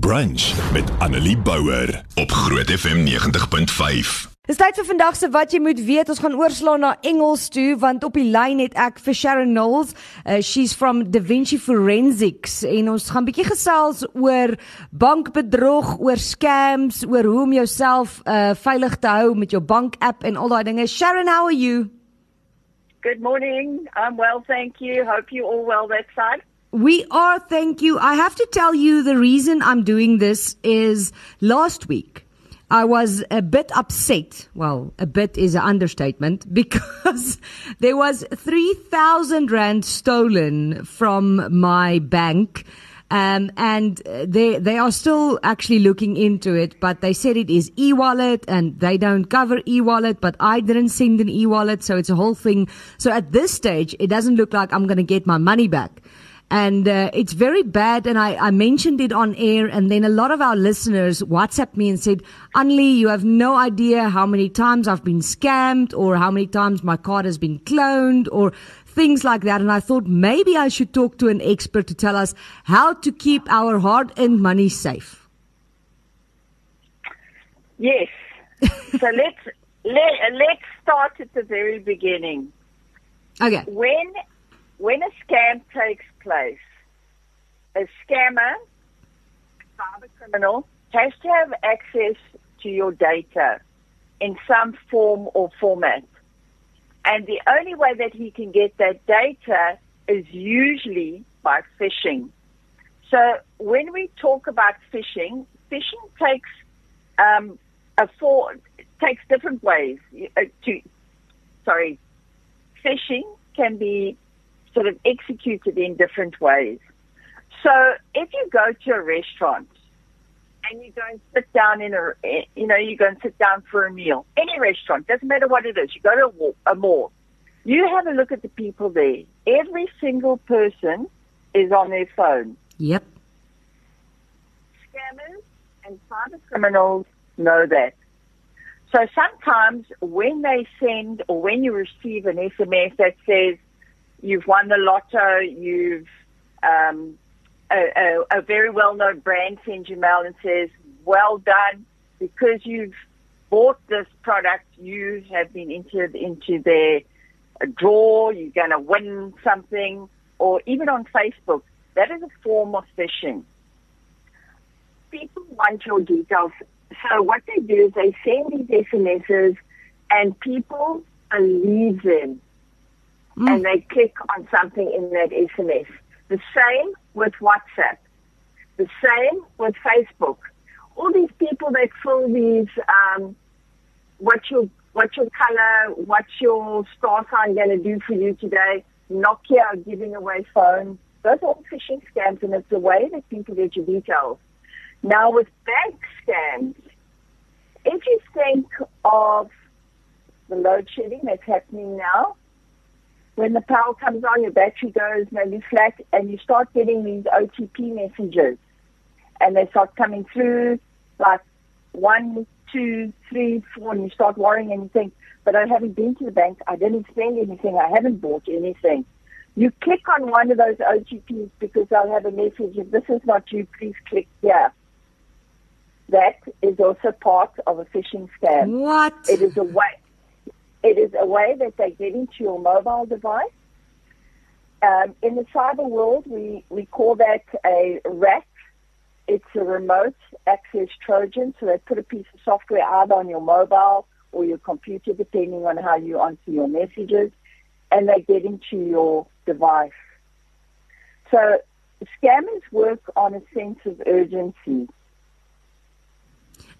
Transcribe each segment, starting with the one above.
Brunch met Annelie Bouwer op Groot FM 90.5. Dis tyd vir vandag se wat jy moet weet. Ons gaan oorslaan na Engels toe want op die lyn het ek vir Sharon Knowles. Uh, she's from Da Vinci Forensics en ons gaan bietjie gesels oor bankbedrog, oor scams, oor hoe om jouself uh, veilig te hou met jou bank app en al daai dinge. Sharon, how are you? Good morning. I'm well, thank you. Hope you all well that side. We are, thank you. I have to tell you the reason I'm doing this is last week I was a bit upset. Well, a bit is an understatement because there was 3,000 rand stolen from my bank. Um, and they they are still actually looking into it, but they said it is e-wallet and they don't cover e-wallet, but I didn't send an e-wallet, so it's a whole thing. So at this stage, it doesn't look like I'm going to get my money back and uh, it's very bad. And I, I, mentioned it on air, and then a lot of our listeners WhatsApp me and said, "Annelie, you have no idea how many times I've been scammed, or how many times my card has been cloned, or." Things like that. And I thought maybe I should talk to an expert to tell us how to keep our hard earned money safe. Yes. so let's let, let's start at the very beginning. Okay. When when a scam takes place, a scammer, cyber criminal, has to have access to your data in some form or format. And the only way that he can get that data is usually by phishing. So when we talk about phishing, phishing takes um, a four takes different ways. Uh, to sorry, phishing can be sort of executed in different ways. So if you go to a restaurant and you go and sit down in a, you know, you go and sit down for a meal, any restaurant, doesn't matter what it is, you go to a mall, you have a look at the people there. Every single person is on their phone. Yep. Scammers and cyber criminals know that. So sometimes when they send or when you receive an SMS that says, you've won the lotto, you've um, a, a, a very well-known brand sends you mail and says, "Well done, because you've bought this product, you have been entered into their draw. You're going to win something." Or even on Facebook, that is a form of phishing. People want your details. So what they do is they send these SMSs and people believe them mm. and they click on something in that SMS. The same with WhatsApp. The same with Facebook. All these people that fill these, um, what your what's your color, what's your star sign going to do for you today? Nokia giving away phones. Those are all phishing scams, and it's the way that people get your details. Now with bank scams, if you think of the load shedding that's happening now, when the power comes on, your battery goes maybe flat, and you start getting these OTP messages, and they start coming through like one, two, three, four, and you start worrying and you think, but I haven't been to the bank, I didn't spend anything, I haven't bought anything. You click on one of those OTPs because they'll have a message, if this is not you, please click here. That is also part of a phishing scam. What? It is a way it is a way that they get into your mobile device. Um, in the cyber world, we, we call that a RAT. It's a remote access Trojan. So they put a piece of software either on your mobile or your computer, depending on how you answer your messages, and they get into your device. So scammers work on a sense of urgency.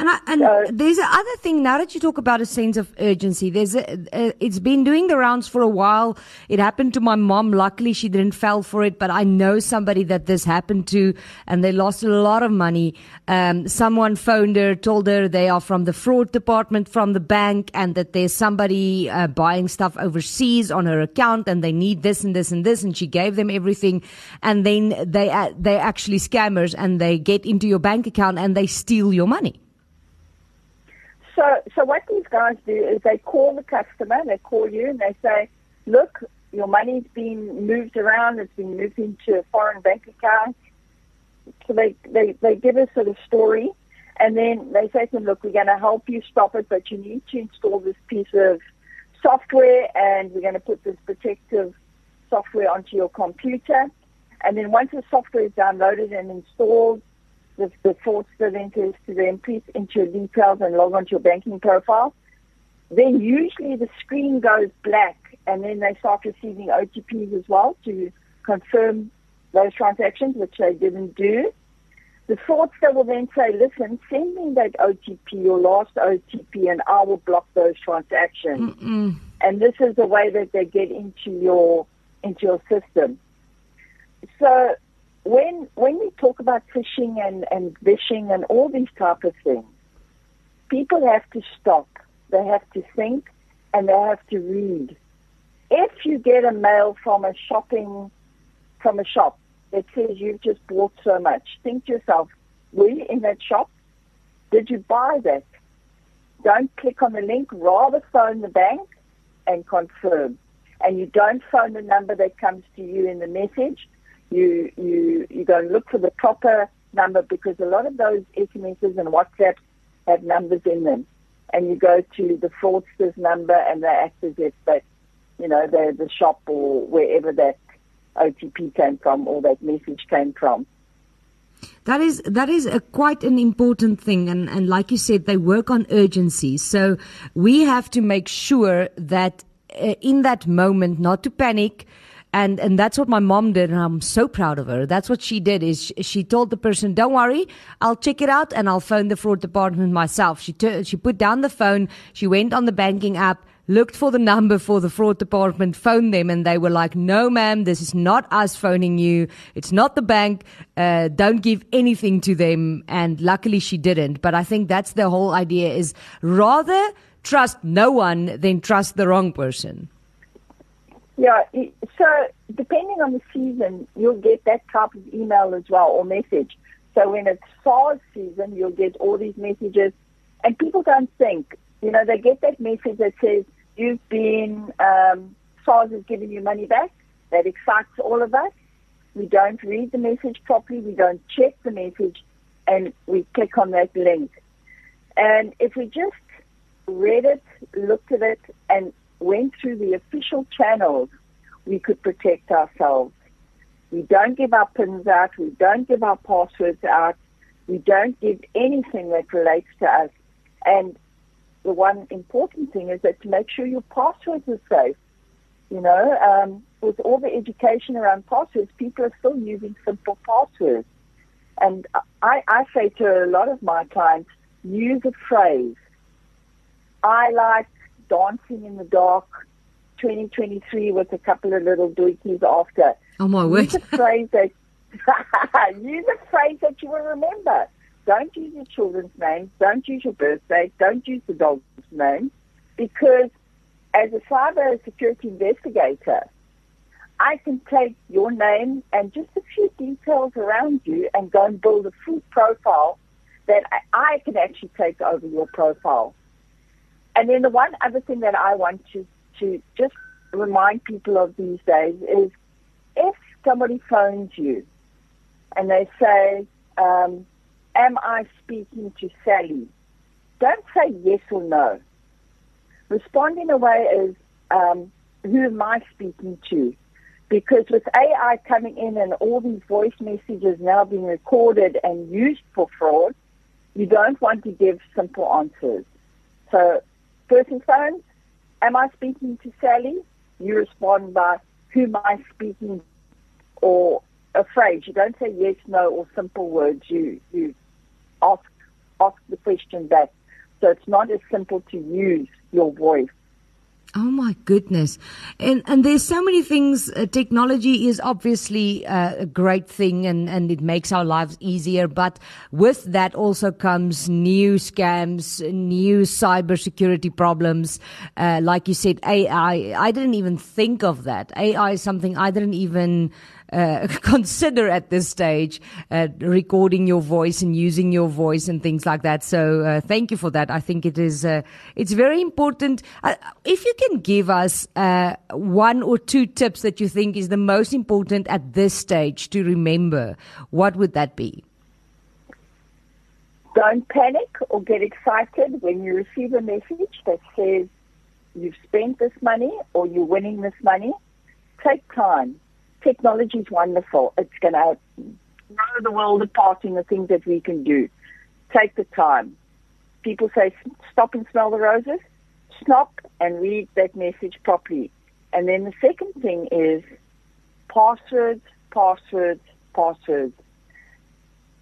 And, I, and so, there's another thing now that you talk about a sense of urgency. There's a, a, it's been doing the rounds for a while. It happened to my mom. Luckily, she didn't fall for it, but I know somebody that this happened to, and they lost a lot of money. Um, someone phoned her, told her they are from the fraud department from the bank, and that there's somebody uh, buying stuff overseas on her account, and they need this and this and this, and she gave them everything, and then they uh, they actually scammers, and they get into your bank account and they steal your money. So, what these guys do is they call the customer, they call you, and they say, "Look, your money's been moved around. It's been moved into a foreign bank account. so they, they, they give us a story and then they say to them, look, we're going to help you stop it, but you need to install this piece of software and we're going to put this protective software onto your computer. And then once the software is downloaded and installed, the, the then says to them, please enter your details and log onto your banking profile. Then usually the screen goes black and then they start receiving OTPs as well to confirm those transactions, which they didn't do. The fraudster will then say, listen, send me that OTP, your last OTP, and I will block those transactions. Mm-mm. And this is the way that they get into your into your system. So when when we talk about phishing and, and vishing and all these type of things, people have to stop. They have to think and they have to read. If you get a mail from a shopping from a shop that says you've just bought so much, think to yourself, were you in that shop? Did you buy that? Don't click on the link, rather phone the bank and confirm. And you don't phone the number that comes to you in the message. You you you go and look for the proper number because a lot of those SMSs and WhatsApps have numbers in them. And you go to the fraudster's number and they act as if that you know, the the shop or wherever that OTP came from or that message came from. That is that is a, quite an important thing, and and like you said, they work on urgency. So we have to make sure that uh, in that moment, not to panic. And, and that's what my mom did. And I'm so proud of her. That's what she did is she, told the person, don't worry, I'll check it out and I'll phone the fraud department myself. She, t- she put down the phone. She went on the banking app looked for the number for the fraud department, phoned them, and they were like, no, ma'am, this is not us phoning you. It's not the bank. Uh, don't give anything to them. And luckily she didn't. But I think that's the whole idea is rather trust no one than trust the wrong person. Yeah, so depending on the season, you'll get that type of email as well or message. So when it's SARS season, you'll get all these messages, and people don't think. You know, they get that message that says, you've been, um, SARS has given you money back. That excites all of us. We don't read the message properly. We don't check the message and we click on that link. And if we just read it, looked at it, and went through the official channels, we could protect ourselves. We don't give our pins out. We don't give our passwords out. We don't give anything that relates to us. And the one important thing is that to make sure your passwords are safe. You know, um, with all the education around passwords, people are still using simple passwords. And I, I say to a lot of my clients, use a phrase. I like dancing in the dark 2023 with a couple of little dookies after. Oh my word. Use a phrase that, use a phrase that you will remember. Don't use your children's names. Don't use your birthday. Don't use the dog's name. Because as a cyber security investigator, I can take your name and just a few details around you and go and build a full profile that I can actually take over your profile. And then the one other thing that I want to, to just remind people of these days is if somebody phones you and they say, um, am I speaking to Sally? Don't say yes or no. Respond in a way as, um, who am I speaking to? Because with AI coming in and all these voice messages now being recorded and used for fraud, you don't want to give simple answers. So, person phones, am I speaking to Sally? You respond by, who am I speaking or a phrase. You don't say yes, no, or simple words. You, you ask ask the question back. So it's not as simple to use your voice. Oh my goodness. And and there's so many things uh, technology is obviously uh, a great thing and and it makes our lives easier but with that also comes new scams, new cybersecurity problems. Uh, like you said AI I didn't even think of that. AI is something I didn't even uh, consider at this stage uh, recording your voice and using your voice and things like that. So uh, thank you for that. I think it is uh, it's very important. Uh, if you can give us one or two tips that you think is the most important at this stage to remember, what would that be? Don't panic or get excited when you receive a message that says you've spent this money or you're winning this money. Take time. Technology is wonderful. It's going to blow the world apart in the things that we can do. Take the time. People say stop and smell the roses. Stop and read that message properly. And then the second thing is passwords, passwords, passwords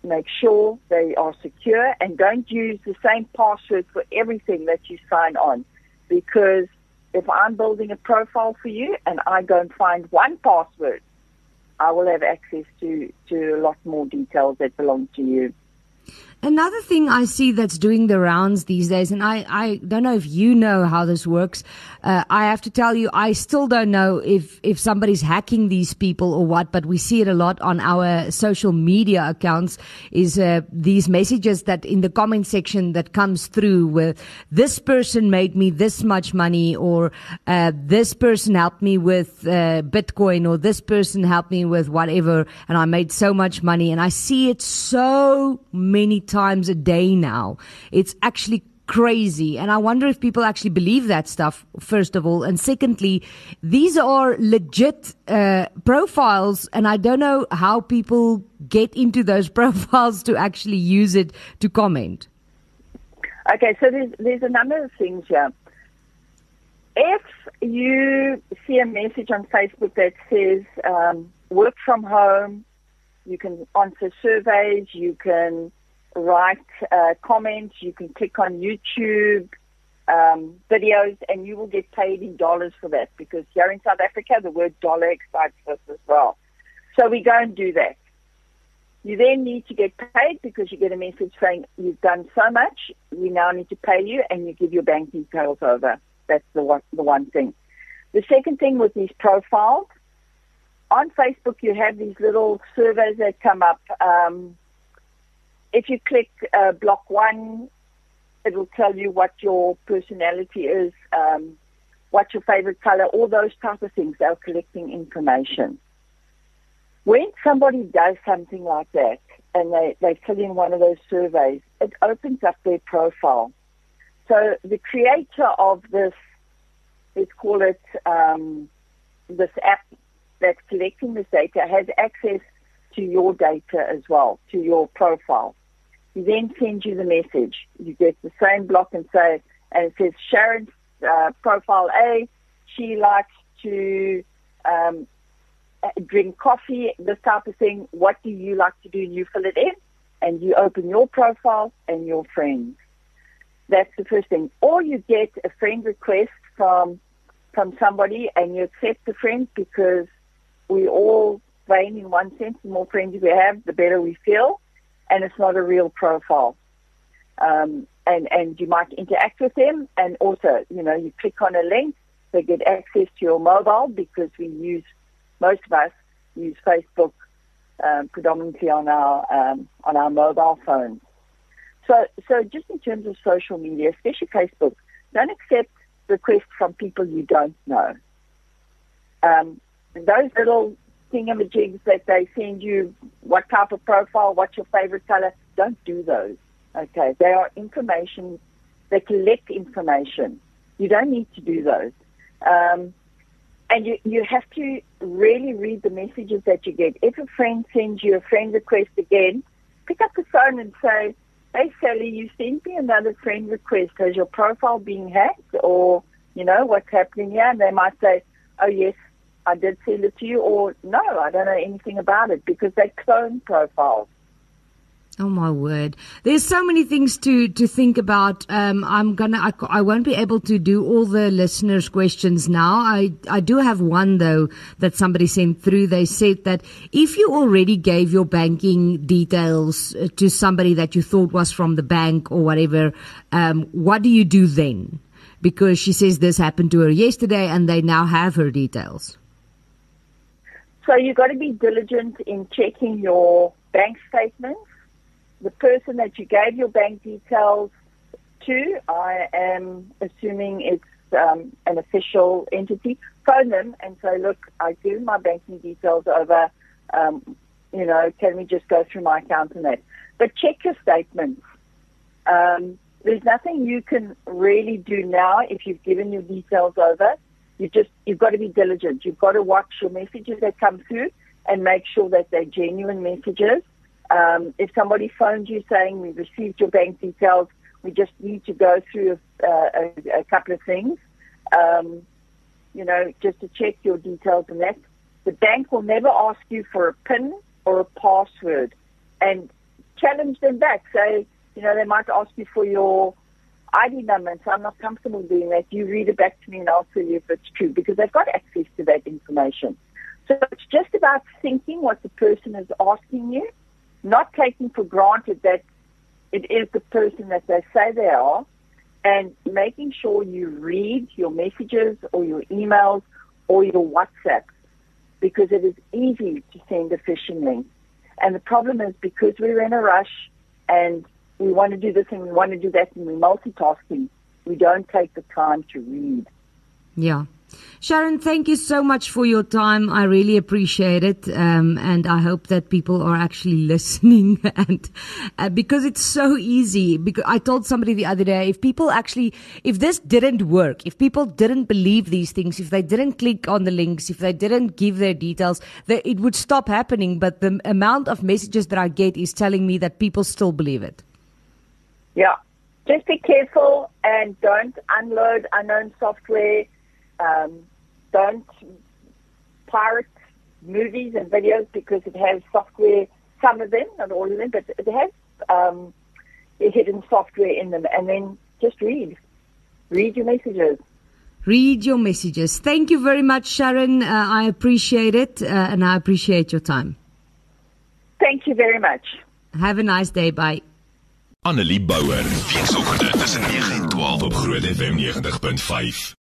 make sure they are secure and don't use the same password for everything that you sign on. Because if I'm building a profile for you and I go and find one password, I will have access to, to a lot more details that belong to you. Another thing I see that's doing the rounds these days, and I, I don't know if you know how this works. Uh, I have to tell you, I still don't know if, if somebody's hacking these people or what, but we see it a lot on our social media accounts is, uh, these messages that in the comment section that comes through with this person made me this much money or, uh, this person helped me with, uh, Bitcoin or this person helped me with whatever and I made so much money and I see it so many times a day now. It's actually crazy. And I wonder if people actually believe that stuff, first of all. And secondly, these are legit uh, profiles. And I don't know how people get into those profiles to actually use it to comment. Okay, so there's, there's a number of things here. If you see a message on Facebook that says um, work from home, you can answer surveys, you can write uh, comments, you can click on YouTube um, videos, and you will get paid in dollars for that because here in South Africa, the word dollar excites us as well. So we go and do that. You then need to get paid because you get a message saying you've done so much, we now need to pay you, and you give your bank details over. That's the one, the one thing. The second thing with these profiles, on Facebook you have these little surveys that come up. Um, if you click uh, block one, it will tell you what your personality is, um, what's your favorite color, all those type of things. They're collecting information. When somebody does something like that and they, they fill in one of those surveys, it opens up their profile. So the creator of this, let's call it um, this app that's collecting this data, has access to your data as well, to your profile. He then sends you the message. You get the same block and say, and it says Sharon's uh, profile A. She likes to um, drink coffee, this type of thing. What do you like to do? And you fill it in, and you open your profile and your friends. That's the first thing. Or you get a friend request from from somebody, and you accept the friend because we all vain in one sense. The more friends we have, the better we feel and it's not a real profile. Um, and, and you might interact with them and also, you know, you click on a link, they get access to your mobile because we use, most of us use Facebook um, predominantly on our, um, on our mobile phones. So, so just in terms of social media, especially Facebook, don't accept requests from people you don't know. Um, those little thingamajigs that they send you, what type of profile, what's your favorite color, don't do those. Okay, they are information, they collect information. You don't need to do those. Um, and you, you have to really read the messages that you get. If a friend sends you a friend request again, pick up the phone and say, hey, Sally, you sent me another friend request. Has your profile been hacked? Or, you know, what's happening here? And they might say, oh, yes, I did send it to you, or no, I don't know anything about it because they clone profiles. Oh my word! There's so many things to to think about. Um, I'm gonna. I, I won't be able to do all the listeners' questions now. I I do have one though that somebody sent through. They said that if you already gave your banking details uh, to somebody that you thought was from the bank or whatever, um, what do you do then? Because she says this happened to her yesterday, and they now have her details. So you've got to be diligent in checking your bank statements. The person that you gave your bank details to, I am assuming it's um, an official entity. Phone them and say, look, I give my banking details over. Um, you know, can we just go through my account and that? But check your statements. Um, there's nothing you can really do now if you've given your details over. You just you've got to be diligent. You've got to watch your messages that come through and make sure that they're genuine messages. Um, if somebody phones you saying we've received your bank details, we just need to go through a, a, a couple of things. Um, you know, just to check your details and that. The bank will never ask you for a PIN or a password, and challenge them back. Say, you know, they might ask you for your ID number, and so I'm not comfortable doing that. You read it back to me, and I'll tell you if it's true because they've got access to that information. So it's just about thinking what the person is asking you, not taking for granted that it is the person that they say they are, and making sure you read your messages or your emails or your WhatsApp because it is easy to send a phishing link. And the problem is because we're in a rush and we want to do this and we want to do that and we're multitasking, we don't take the time to read. Yeah. Sharon, thank you so much for your time. I really appreciate it. Um, and I hope that people are actually listening. and uh, because it's so easy, because I told somebody the other day, if people actually, if this didn't work, if people didn't believe these things, if they didn't click on the links, if they didn't give their details, it would stop happening. But the amount of messages that I get is telling me that people still believe it. Yeah. Just be careful and don't unload unknown software um, don't pirate movies and videos because it has software, some of them, not all of them, but it has um, hidden software in them. And then just read. Read your messages. Read your messages. Thank you very much, Sharon. Uh, I appreciate it uh, and I appreciate your time. Thank you very much. Have a nice day. Bye. Annelie Bouwer. Weekoggend tussen 9 en 12 op Groot FM 90.5.